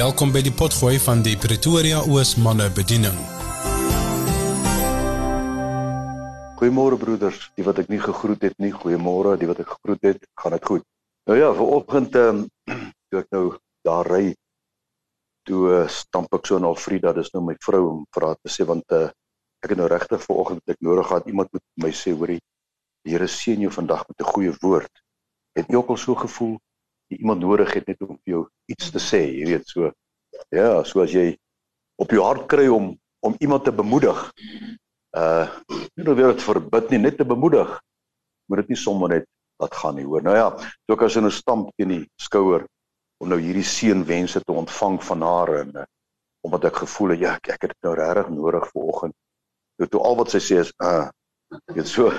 Welkom by die potgooi van die Pretoria Oos manne bediening. Goeiemôre broeders, die wat ek nie gegroet het nie. Goeiemôre, die wat ek gegroet het. Gaan dit goed? Nou ja, vanoggend ehm um, toe ek nou daar ry, toe uh, stamp ek so na Alfreda, dis nou my vrou om haar te sê want uh, ek het nou regtig vanoggend ek nodig gehad iemand moet my sê hoorie, die Here seën jou vandag met 'n goeie woord. Het jy ook al so gevoel iemand nodig het net om vir jou iets te sê, jy weet so. Ja, so as jy op jou hart kry om om iemand te bemoedig. Uh nie weer dit verbid nie, net te bemoedig. Moet dit nie sommer net laat gaan nie, hoor. Nou ja, so ek as in 'n stamp teen die skouer om nou hierdie seënwense te ontvang van haar en uh, omdat ek gevoel het ja, ek, ek het dit nou regtig nodig vir oggend. Toe toe al wat sy sê is uh Dit so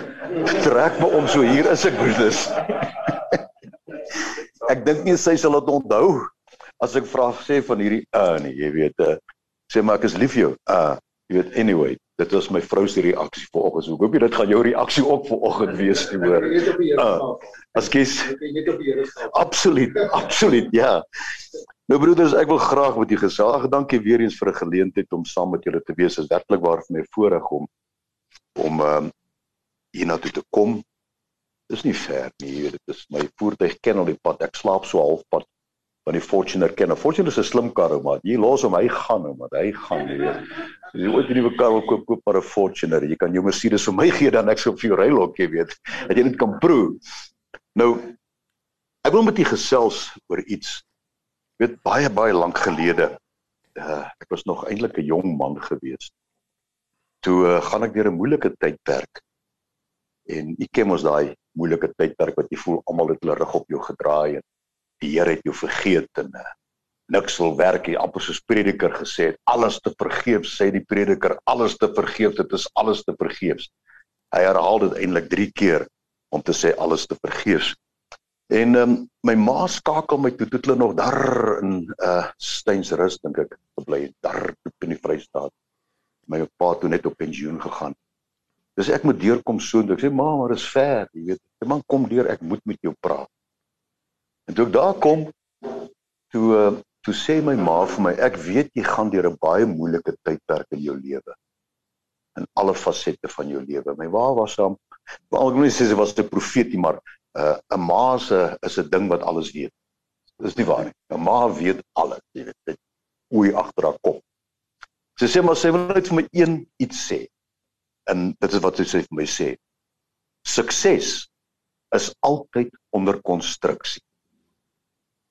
trek my om so hier is ek broeders. Ek dink nie sy sal dit onthou as ek vra sê van hierdie uh nee, jy weet uh sê maar ek is lief vir jou. Uh jy weet anyway, dit was my vrou se reaksie vanoggend. So ek hoop jy dit gaan jou reaksie ook vanoggend wees te hoor. Uh, as kies die. Absoluut, absoluut, ja. Nou broeders, ek wil graag met julle gesels. Dankie weer eens vir 'n geleentheid om saam met julle te wees. Dit is werklik waar vir my voorreg om om um, hiernatoe te kom. Dis nie ver nie, jy weet, dit is my voertuig ken al die pad. Ek slaap so halfpad van die Fortuner ken. 'n Fortuner is 'n slim kar, maar jy los hom, hy gaan hom, maar hy gaan, jy weet. As jy ooit 'n nuwe kar wil koop, koop maar 'n Fortuner. Jy kan jou Mercedes vir my gee dan ek sou vir jou ry lok, jy weet. Dat jy dit kan proe. Nou ek wil met u gesels oor iets. Jy weet baie baie lank gelede. Uh, ek was nog eintlik 'n jong man gewees. Toe uh, gaan ek deur 'n moeilike tydperk en ek ken mos daai moeilike tydperk wat jy voel almal het hulle rug op jou gedraai en die Here het jou vergeet en uh, niks wil werk nie. Amper soos prediker gesê het alles te vergeefs sê die prediker alles te vergeefs dit is alles te vergeefs. Hy herhaal dit eintlik 3 keer om te sê alles te vergeefs. En um, my ma skakel my toe toe hulle nog daar in uh Steensrus dink ek gebly daar in die Vrystaat. My pa toe net op pensioen gegaan Dis ek moet deurkom so en ek sê ma, maar dit is ver, jy weet. Die man kom deur, ek moet met jou praat. En toe ek daar kom, toe uh, toe sê my ma vir my, ek weet jy gaan deur 'n baie moeilike tydperk in jou lewe. In alle fasette van jou lewe. My ma was hom, wel ek moet sê sy was 'n profeet, maar uh, 'n uh, ma se is 'n ding wat alles weet. Dis nie waar nie. 'n Ma weet alles, jy weet. Dit oei agter haar kop. Sy sê maar sy wil net vir my een iets sê en dit is wat sy vir my sê. Sukses is altyd onder konstruksie.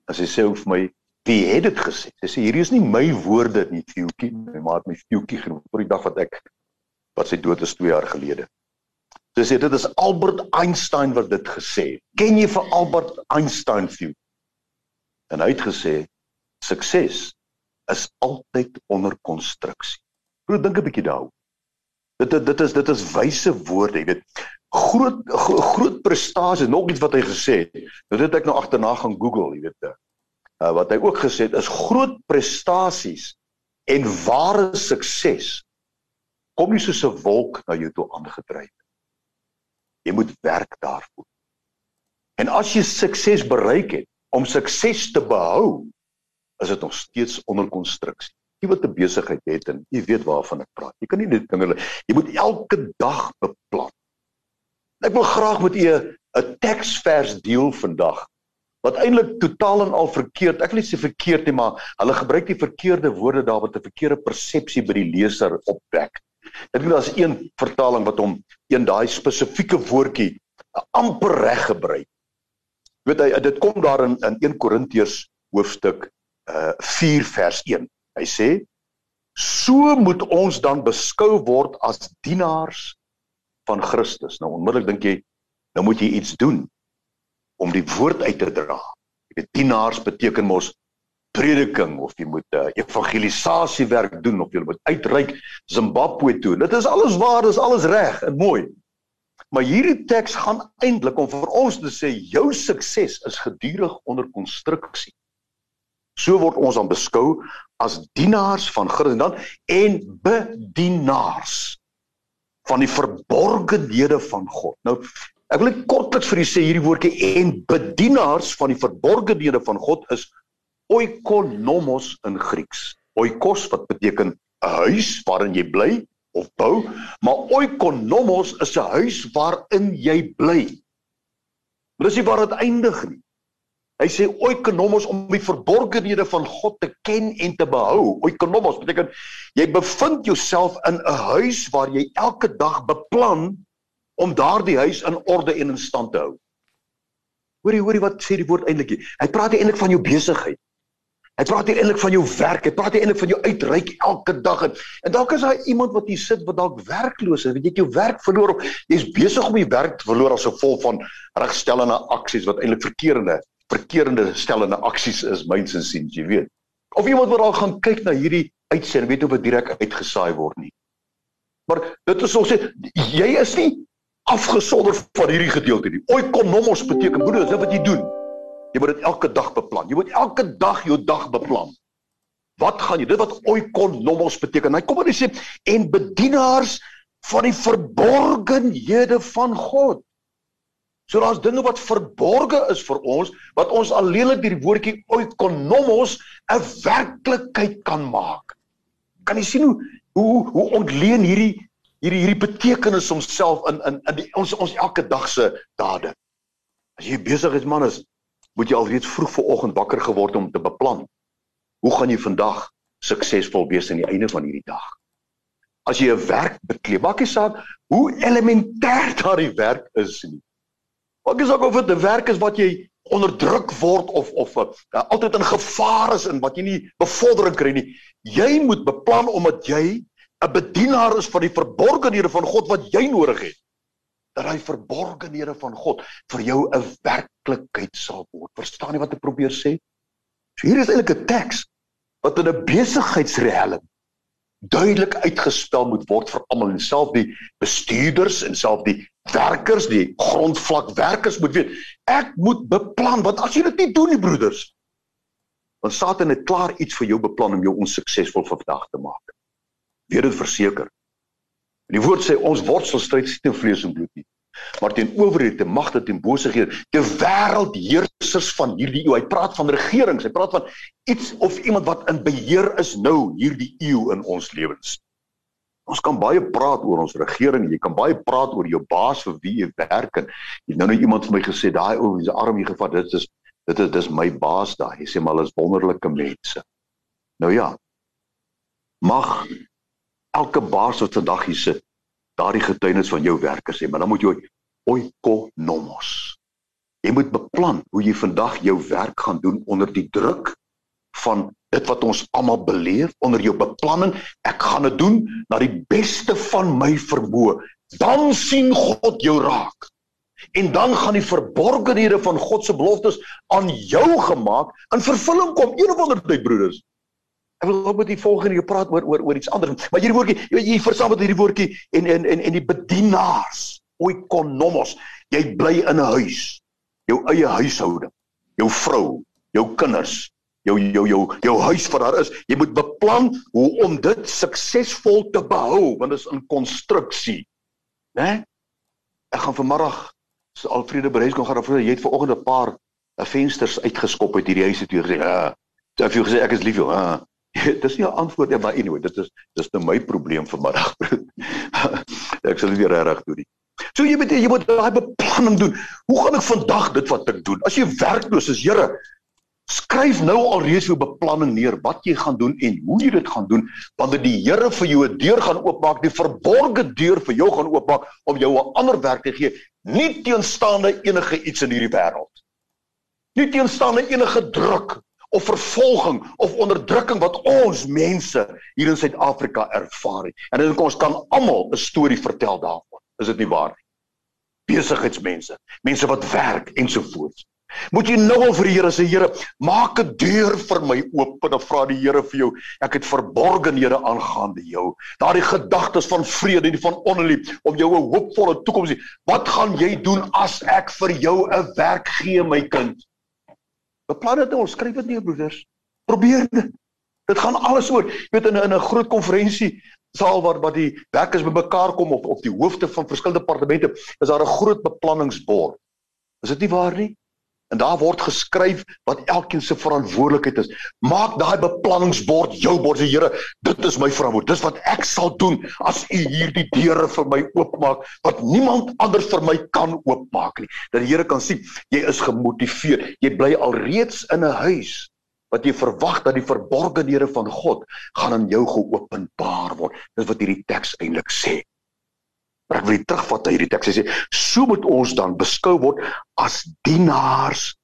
As sy sê vir my, wie het dit gesê? Sy sê hierdie is nie my woorde nie, Fiukie, my ma het my Fiukie genoem vir die dag wat ek wat sy dood is 2 jaar gelede. Sy sê dit is Albert Einstein wat dit gesê het. Ken jy vir Albert Einstein, Fiukie? En hy het gesê sukses is altyd onder konstruksie. Probeer dink 'n bietjie daaroor. Dit dit is dit is wyse woorde, jy weet. Groot groot prestasie, nog iets wat hy gesê het. Nou dit ek nou agterna gaan Google, jy weet. Uh, wat hy ook gesê het is groot prestasies en ware sukses kom nie soos 'n wolk na jou toe aangedryf nie. Jy moet werk daarvoor. En as jy sukses bereik het, om sukses te behou, is dit nog steeds onder konstruksie jy wat 'n besigheid het en jy weet waarvan ek praat. Jy kan nie net dinge jy moet elke dag beplan. Ek wil graag met u 'n teksvers deel vandag wat eintlik totaal en al verkeerd. Ek wil nie sê verkeerd nie, maar hulle gebruik die verkeerde woorde daar wat 'n verkeerde persepsie by die leser opwek. Ek dink daar's een vertaling wat hom een daai spesifieke woordjie amper reg gebruik. Jy weet hy dit kom daar in in 1 Korintiërs hoofstuk uh 4 vers 1. Hy sê so moet ons dan beskou word as dienaars van Christus. Nou onmiddellik dink jy nou moet jy iets doen om die woord uit te dra. Jy weet dienaars beteken mos prediking of jy moet uh, eh, evangelisasie werk doen of jy moet uitreik Zimbabwe toe. Dit is alles waar, dis alles reg en mooi. Maar hierdie teks gaan eintlik om vir ons te sê jou sukses is gedurig onder konstruksie. So word ons dan beskou as dienaars van Christus en bedienaars van die verborgenhede van God. Nou ek wil net kortliks vir u sê hierdie woordjie en bedienaars van die verborgenhede van God is oikonomos in Grieks. Oikos wat beteken 'n huis waarin jy bly of bou, maar oikonomos is 'n huis waarin jy bly. Maar dis nie waar dit eindig nie. Hy sê oikonomos om die verborgenhede van God te ken en te behou. Oikonomos beteken jy bevind jouself in 'n huis waar jy elke dag beplan om daardie huis in orde en in stand te hou. Hoorie, hoorie wat sê die woord eintlik? Hy praat eintlik van jou besigheid. Hy praat eintlik van jou werk. Hy praat eintlik van jou uitreik elke dag. En, dalk is daar iemand wat hier sit wat dalk werkloos is. Weet jy, jou werk verloor of jy's besig om jou werk te verloor as gevolg van regstellende aksies wat eintlik verkeerde verkeerde stellende aksies is, myns en siens, jy weet. Of iemand wat al gaan kyk na hierdie uitsending, weet of dit direk uitgesaai word nie. Maar dit is ons sê jy is nie afgesonder van hierdie gedeelte nie. Oikonomos beteken broer, dis wat jy doen. Jy moet dit elke dag beplan. Jy moet elke dag jou dag beplan. Wat gaan jy? Dit wat oikonomos beteken. Hy kom en hy sê en bedienaars van die verborgenhede van God. So daar's dinge wat verborge is vir ons wat ons alleenlik deur die woordjie oikonomos 'n werklikheid kan maak. Kan jy sien hoe hoe hoe ontleen hierdie hierdie hierdie betekenis homself in in in die, ons ons elke dag se dade. As jy besig is man is, moet jy alreeds vroeg vooroggend wakker geword om te beplan. Hoe gaan jy vandag suksesvol wees aan die einde van hierdie dag? As jy 'n werk bekleed, maak nie saak hoe elementêr daardie werk is nie. Maak nie saak of dit 'n werk is wat jy onderdruk word of of uh, altyd in gevaar is en wat jy nie bevordering kry nie. Jy moet beplan omdat jy 'n bedienaar is van die verborgenhede van God wat jy nodig het. Dat hy verborgenhede van God vir jou 'n werklikheid sal word. Verstaan jy wat ek probeer sê? So hier is eintlik 'n teks wat in 'n besigheidsriem duidelik uitgespel moet word vir almal en self die bestuurders en self die werkers, die grondvlak werkers moet weet, ek moet beplan. Want as jy dit nie doen nie broeders, dan Satan het klaar iets vir jou beplan om jou onsuksesvol vir vandag te maak. Weet dit verseker. Die woord sê ons worselstryd is teen vlees en bloed nie, maar teen owerhede, magte en bosighede, te wêreldheersers van hierdie eeu. Hy praat van regerings, hy praat van iets of iemand wat in beheer is nou hierdie eeu in ons lewens. Ons kan baie praat oor ons regering, jy kan baie praat oor jou baas vir wie jy werk en jy nou nou iemand vir my gesê daai ou wie se arm jy gevat, dit is dit is dis my baas daai. Hy sê maar hulle is wonderlike mense. Nou ja. Mag elke baas wat vandag hier sit, daardie getuienis van jou werkers sê, maar dan moet jy oikonomos. Jy moet beplan hoe jy vandag jou werk gaan doen onder die druk van dit wat ons almal beleef onder jou beplanning. Ek gaan dit doen na die beste van my vermoë. Dan sien God jou raak. En dan gaan die verborgenhede van God se beloftes aan jou gemaak in vervulling kom. Een of ander tyd broeders. Ek wil ook met die volgende jy praat oor oor oor iets anders. Maar hierdie woordjie, jy, jy versamel hierdie woordjie en en en en die bedienaars, oikonomos. Jy bly in 'n huis. Jou eie huishouding. Jou vrou, jou kinders, jou jou jou jou huis wat daar is. Jy moet beplan hoe om dit suksesvol te behou want dit is in konstruksie. Né? Ek gaan vanmiddag so Alfrede Bereis gaan vir jy het vanoggend 'n paar eh, vensters uitgeskop uit hierdie huis toe gesê. Ja. Jy het gesê ek is lief jou. Ja. dis nie 'n antwoord nie, maar anyway, dit is dis nou my probleem vanmiddag. ek sal dit weer reg doen nie. So jy moet jy moet daai beplanning doen. Hoe gaan ek vandag dit wat ek doen? As jy werkloos is, Here, skryf nou alreeds jou beplanning neer wat jy gaan doen en hoe jy dit gaan doen wanneer die Here vir jou 'n deur gaan oopmaak, die verborgde deur vir jou gaan oopmaak om jou 'n ander werk te gee, nie teenstaande enige iets in hierdie wêreld. Nie teenstaande enige druk of vervolging of onderdrukking wat ons mense hier in Suid-Afrika ervaar het. En dit ons kan almal 'n storie vertel daarvan. Is dit nie waar nie? Besigheidsmense, mense wat werk ensovoorts. Moet jy nou al vir die Here sê, Here, maak 'n deur vir my oop en vra die Here vir jou, ek het verborgenhede aangaande jou. Daardie gedagtes van vrede en van onlief om jou 'n hoopvolle toekoms te. Wat gaan jy doen as ek vir jou 'n werk gee, my kind? Beplan dit nou, skryf dit neer broeders. Probeer dit. Dit gaan alles oor. Jy weet in 'n 'n groot konferensie saal waar wat die werkers bymekaar kom of of die hoofde van verskillende departemente is daar 'n groot beplanningsbord. Is dit nie waar nie? En daar word geskryf wat elkeen se verantwoordelikheid is. Maak daai beplanningsbord jou bord, sê Here, dit is my verantwoordelikheid. Dis wat ek sal doen as U hierdie deure vir my oopmaak wat niemand anders vir my kan oopmaak nie. Dat die Here kan sien jy is gemotiveer. Jy bly alreeds in 'n huis wat jy verwag dat die verborgenhede van God gaan aan jou geopenbaar word. Dis wat hierdie teks eintlik sê. Ek wil terugvat na hierdie teks. Hy sê, "So moet ons dan beskou word as dienaars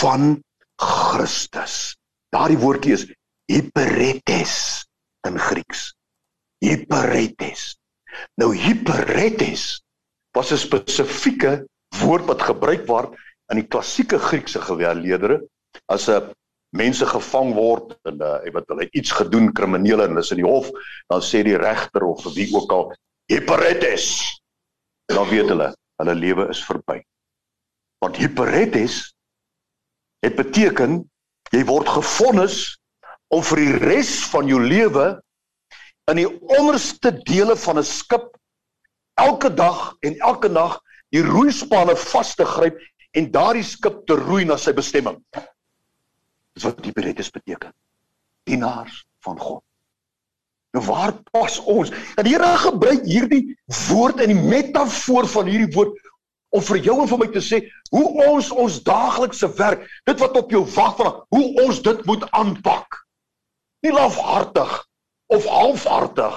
van Christus." Daardie woordjie is hyperetes in Grieks. Hyperetes. Nou hyperetes was 'n spesifieke woord wat gebruik word in die klassieke Griekse geleerdere as 'n mense gevang word en uh, wat hulle iets gedoen kriminele en hulle is in die hof dan sê die regter of wie ook al hyperetes dan weet hulle hulle lewe is verby want hyperetes het beteken jy word gefonnis om vir die res van jou lewe in die onderste dele van 'n skip elke dag en elke nag die roeispanne vas te gryp en daardie skip te roei na sy bestemming. Dis wat hyperetes beteken. Dienaars van God. Nou waar pas ons? Dat die Here gebruik hierdie woord in die metafoor van hierdie woord om vir jou en vir my te sê hoe ons ons daaglikse werk, dit wat op jou wag van, hoe ons dit moet aanpak. Nie lafhartig of halfhartig,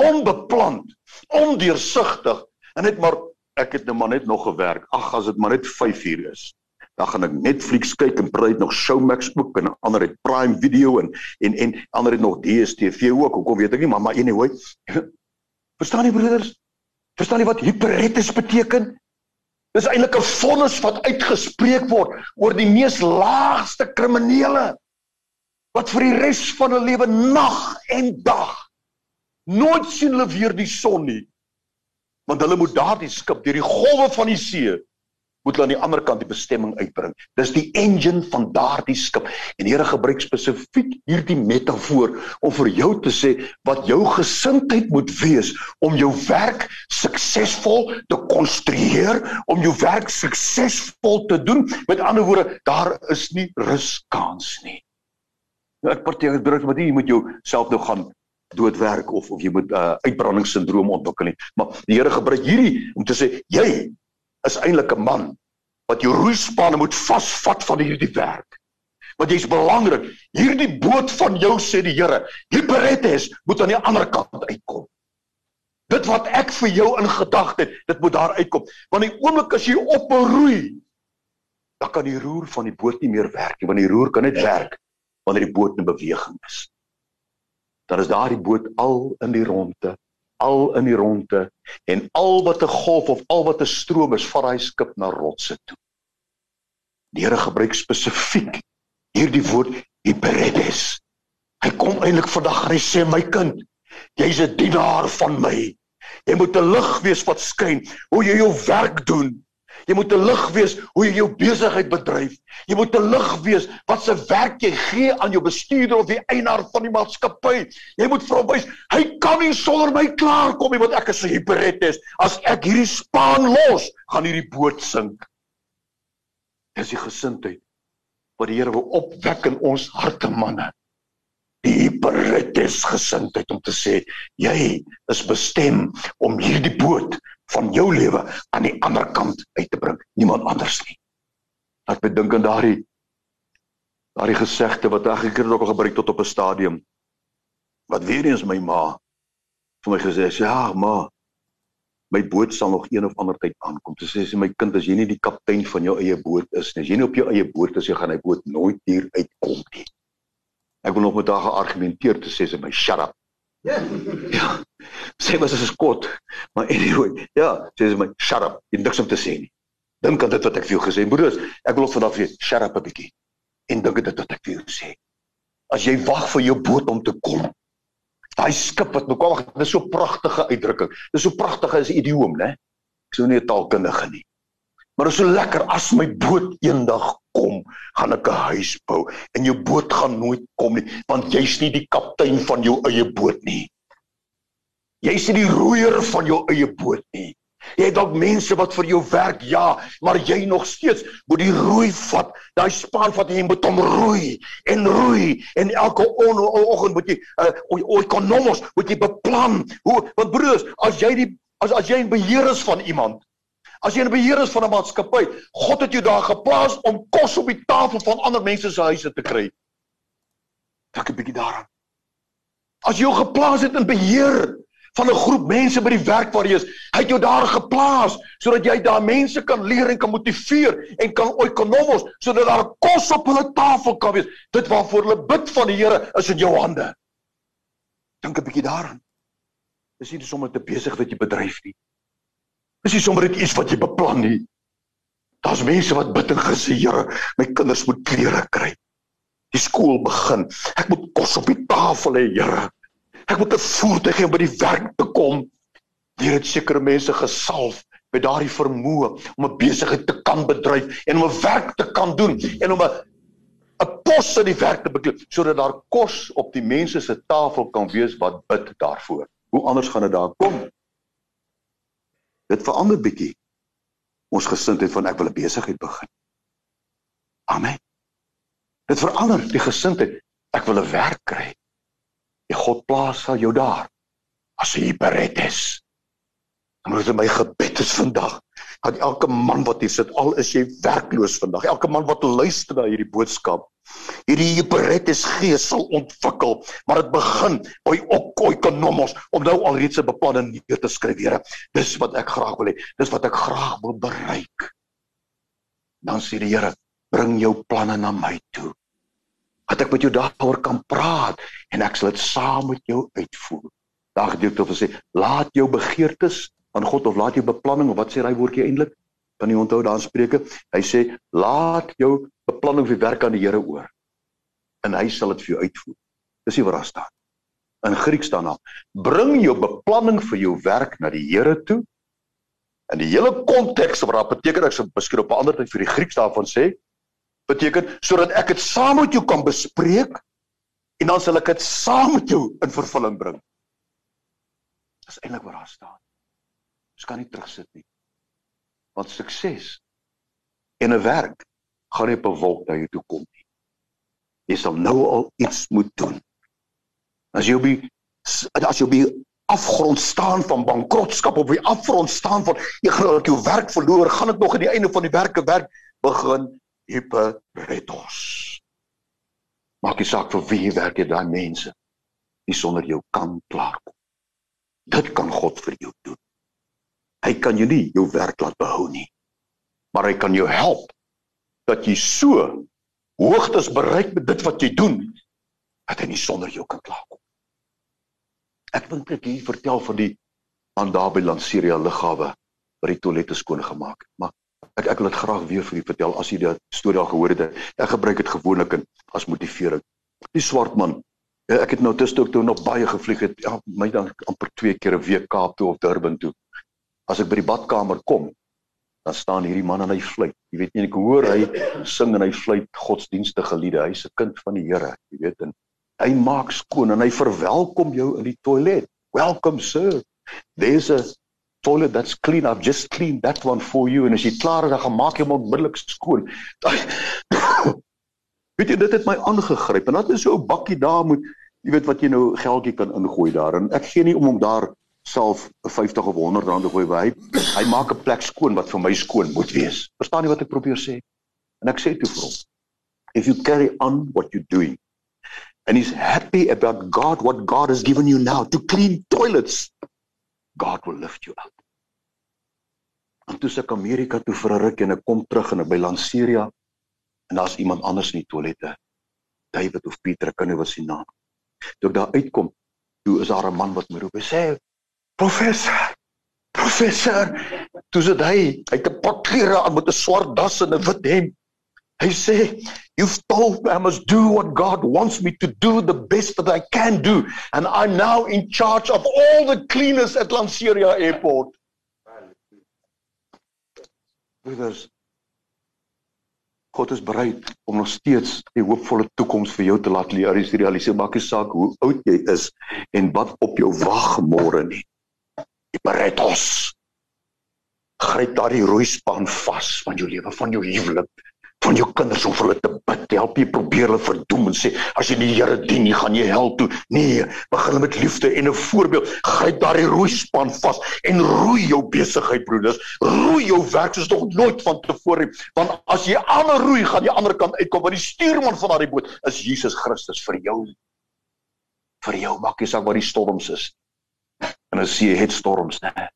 onbepland, ondeursigtig en net maar ek het nou maar net nog gewerk. Ag, as dit maar net 5 uur is dan gaan ek Netflix kyk en praat nog Showmax ook en ander het Prime Video en en en ander het nog DStv ook. Hoekom weet ek nie, maar maar anyway. Verstaan jy broeders? Verstaan jy wat hyperetes beteken? Dis eintlik 'n vonnis wat uitgespreek word oor die mees laagste kriminele wat vir die res van hulle lewe nag en dag nooit sien hulle weer die son nie. Want hulle moet daardie skip deur die golwe van die see moet hulle aan die ander kant die bestemming uitbring. Dis die engine van daardie skip. En Here gebruik spesifiek hierdie metafoor om vir jou te sê wat jou gesindheid moet wees om jou werk suksesvol te konstrueer, om jou werk suksesvol te doen. Met ander woorde, daar is nie ruskans nie. Nou ek partykeer druk met jy moet jou self nou gaan doodwerk of of jy moet uh, uitbrandingssindroom ontwikkel nie. Maar die Here gebruik hierdie om te sê jy is eintlik 'n man wat jou roeispanne moet vasvat van hierdie werk. Want jy's belangrik. Hierdie boot van jou sê die Here, Hyperetes moet aan die ander kant uitkom. Dit wat ek vir jou in gedagte het, dit moet daar uitkom. Want die oomblik as jy op 'n roei, dan kan die roer van die boot nie meer werk nie, want die roer kan net werk wanneer die boot in beweging is. Dan is daardie boot al in die ronde al in die ronde en al wat 'n golf of al wat 'n stroom is, vat hy skip na rotse toe. Die Here gebruik spesifiek hierdie woord hyperedes. Hy kom eintlik vandag en hy sê my kind, jy's 'n dienaar van my. Jy moet 'n lig wees wat skyn hoe jy jou werk doen. Jy moet 'n lig wees hoe jy jou besigheid bedryf. Jy moet 'n lig wees wat se werk jy gee aan jou bestuurder of die eienaar van die maatskappy. Jy moet vir hom wys, hy kan nie sonder my klaarkom nie want ek is 'n hyperetes. As ek hierdie span los, gaan hierdie boot sink. Dis die gesindheid wat die Here wil opwek in ons harte manne. Die hyperetes gesindheid om te sê, jy is bestem om hierdie boot van jou lewe aan die ander kant uit te bring, niemand anders nie. Ek bedink aan daardie daardie gesegde wat ek gekeer ook al gebruik tot op 'n stadium wat weer eens my ma vir my gesê het, ja, ma, my boot sal nog een of ander tyd aankom. Toe sê sy my kind, as jy nie die kaptein van jou eie boot is nie, as jy nie op jou eie boot is, jy gaan hy boot nooit hier uitkom nie. Ek wil nog met haar geargumenteer te sê sy my shut up. Ja. Sy was as 'n skot. Maar anyway, ja, sê sy my shut up. Jy niks om te sê nie. Dink aan dit wat ek vir jou gesê het. Broers, ek wil vandag vir jou shut up 'n bietjie. En dink dit wat ek vir jou sê. As jy wag vir jou boot om te kom. Daai skip wat nou kom, dit is so pragtige uitdrukking. Dit is so pragtige is 'n idioom, né? Ek sou nie 'n taalkundige nie. Maar dit is so lekker as my boot eendag kom, gaan ek 'n huis bou en jou boot gaan nooit kom nie, want jy's nie die kaptein van jou eie boot nie. Jy's nie die roeier van jou eie boot nie. Jy het dalk mense wat vir jou werk, ja, maar jy nog steeds moet die roei vat. Daai span vat jy moet hom roei en roei en elke oggend moet jy uh ekonomos moet jy beplan. Hoe want broers, as jy die as as jy in beheer is van iemand, as jy in beheer is van 'n maatskappy, God het jou daar geplaas om kos op die tafel van ander mense se huise te kry. Dink 'n bietjie daaraan. As jy geplaas het in beheer van 'n groep mense by die werk waar jy is. Hy het jou daar geplaas sodat jy daar mense kan leer en kan motiveer en kan ekonomos sodat daar kos op hulle tafel kan wees. Dit waarvoor hulle bid van die Here is in jou hande. Dink 'n bietjie daaraan. Dis nie sommer te besig wat jy bedryf nie. Dis nie sommer net iets wat jy beplan nie. Daar's mense wat bid en gesê, Here, my kinders moet klere kry. Die skool begin. Ek moet kos op die tafel hê, Here. Ek moet 'n voertuig hê om by die werk te kom. Hier het sekere mense gesalf met daardie vermoë om 'n besigheid te kan bedryf en om 'n werk te kan doen en om 'n 'n pos in die werk te bekleed sodat daar kos op die mense se tafel kan wees wat bid daarvoor. Hoe anders gaan dit daar kom? Dit verander bietjie ons gesindheid van ek wil 'n besigheid begin. Amen. Dit verander die gesindheid ek wil 'n werk kry. Die God plaas sal jou daar as jy bereid is. En moet my gebed is vandag dat elke man wat hier sit al is jy werkloos vandag, elke man wat luister na hierdie boodskap, hierdie is gees sal ontwikkel, maar dit begin by okkoi kanomos om nou alreeds 'n beplanning neer te skryf, Here. Dis wat ek graag wil hê. Dis wat ek graag wil bereik. Dan sê die Here, bring jou planne na my toe dat ek met jou daaroor kan praat en ek sal dit saam met jou uitvoer. Daar gedeelte of sê laat jou begeertes aan God of laat jou beplanning of wat sê daai woordjie eintlik? Kan jy onthou daar Spreuke? Hy sê laat jou beplanning vir werk aan die Here oor en hy sal dit vir jou uitvoer. Dis nie wat daar staan. In Grieks staan daar: bring jou beplanning vir jou werk na die Here toe. In die hele konteks wat daar beteken ek sou miskien op 'n ander tyd vir die Grieks daarvan sê, beteken sodat ek dit saam met jou kan bespreek en dan sal ek dit saam met jou in vervulling bring. Dis eintlik wat daar staan. Ons kan nie terugsit nie. Want sukses en 'n werk gaan nie op 'n wolk na jou toe kom nie. Jy sal nou al iets moet doen. As jy op die as jy op die afgrond staan van bankrotskap op die afgrond staan van jy gaan jou werk verloor, gaan dit nog aan die einde van die werke werk begin hyperretos. Maak nie saak vir wie werk jy daai mense nie sonder jou kan klaarkom. Dit kan God vir jou doen. Hy kan jou nie jou werk laat behou nie. Maar hy kan jou help dat jy so hoogtes bereik met dit wat jy doen dat hy nie sonder jou kan klaarkom. Ek wil net hier vertel van die man daar by Lanseria lughawe wat die toilette skoon gemaak het. Maar ek ek wil dit graag weer vir u vertel as jy die storie al gehoor het. Ek gebruik dit gewoonlik as motivering. Die swart man. Ja, ek het nou tussen toe nog baie gevlieg het. Ja, my dan amper twee keer 'n week Kaap toe of Durban toe. As ek by die badkamer kom, dan staan hierdie man en hy fluit. Jy weet nie ek hoor hy sing en hy fluit godsdienstige liede. Hy's 'n kind van die Here, jy weet en hy maak skoon en hy verwelkom jou in die toilet. Welcome sir. There's a toilet that's clean I've just cleaned that one for you en as jy klaar is dan gaan maak jy hom onmiddellik skoon. weet jy dit het my aangegryp en dat is so 'n bakkie daar moet jy weet wat jy nou geldjie kan ingooi daar en ek gee nie om hom daar self 50 of 100 rand te gooi by hy, hy maak 'n plek skoon wat vir my skoon moet wees. Verstaan jy wat ek probeer sê? En ek sê toe vir hom if you carry on what you doing and he's happy about God what God has given you now to clean toilets God will lift you up. En toe se ek Amerika toe vir 'n ruk en ek kom terug en ek by Lanseria en daar's iemand anders in die toilette. David of Pieter, kan nie wat sy naam. Toe ek daar uitkom, toe is daar 'n man wat my roep en sê: "Professor, professor." Toe sê hy, hy het 'n klere aan met 'n swart das en 'n wit hemp. Hy sê, You've told me I must do what God wants me to do, the best that I can do. And I'm now in charge of all the cleaners at Lanseria Airport. Brothers, God is bereid om nog steeds 'n hoopvolle toekoms vir jou te laat realiseer. Maak nie saak hoe oud jy is en wat op jou wag môre nie. Jy bereid ons. Gryp daardie rooi span vas van jou lewe, van jou huwelik, van jou kinders om hulle te bid. Help jy probeer hulle verdoem en sê as jy die Here dien, jy gaan jy hel toe. Nee, begin met liefde en 'n voorbeeld. Gryp daardie rooi span vas en roei jou besigheid, broeders. Roei jou werk soos nog nooit van tevore. Want as jy ander roei, gaan jy aan die ander kant uitkom want die stuurman van daardie boot is Jesus Christus vir jou. Vir jou maak nie saak wat die storms is. En as jy het storms, né?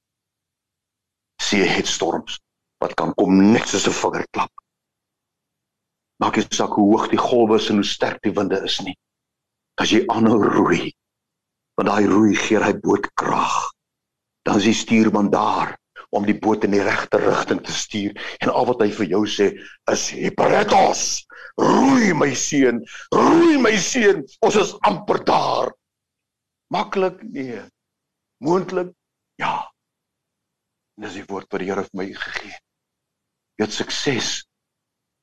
See het storms wat kan kom net soos 'n vingerklap. Maak nie saak hoe hoog die golwe is en hoe sterk die winde is nie. As jy aanhou roei, want daai roei gee hy boot krag. Dan is die stuurman daar om die boot in die regte rigting te stuur en al wat hy vir jou sê is Hyperetos roei my seun roei my seun ons is amper daar. Maklik? Nee. Moontlik? Ja. En dis die woord wat die Here vir my gegee het. Het sukses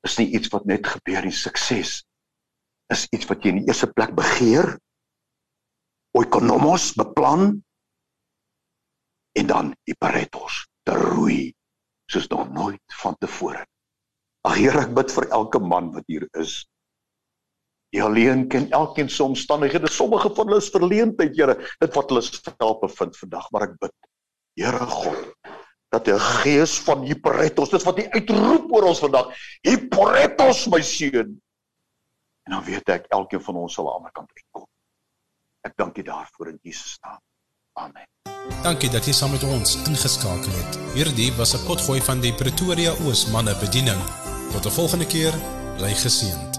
is nie iets wat net gebeur nie. Sukses is iets wat jy in die eerste plek begeer, oikonomos beplan en dan iparetos te roei soos nog nooit van tevore. Ag Here, ek bid vir elke man wat hier is. Jy alleen ken elkeen se omstandighede. Sommige van hulle is verleentheid, Here, dit wat hulle self bevind vandag, maar ek bid, Here God, dat 'n gees van Hyperetos, dis wat hy uitroep oor ons vandag. Hyperetos my seun. En dan weet ek elkeen van ons sal aan die ander kant uitkom. Ek dank U daarvoor in Jesus naam. Amen. Dankie dat jy saam met ons ingeskakel het. Hierdie was 'n potgooi van die Pretoria Oos manne bediening. Tot 'n volgende keer, bly geseënd.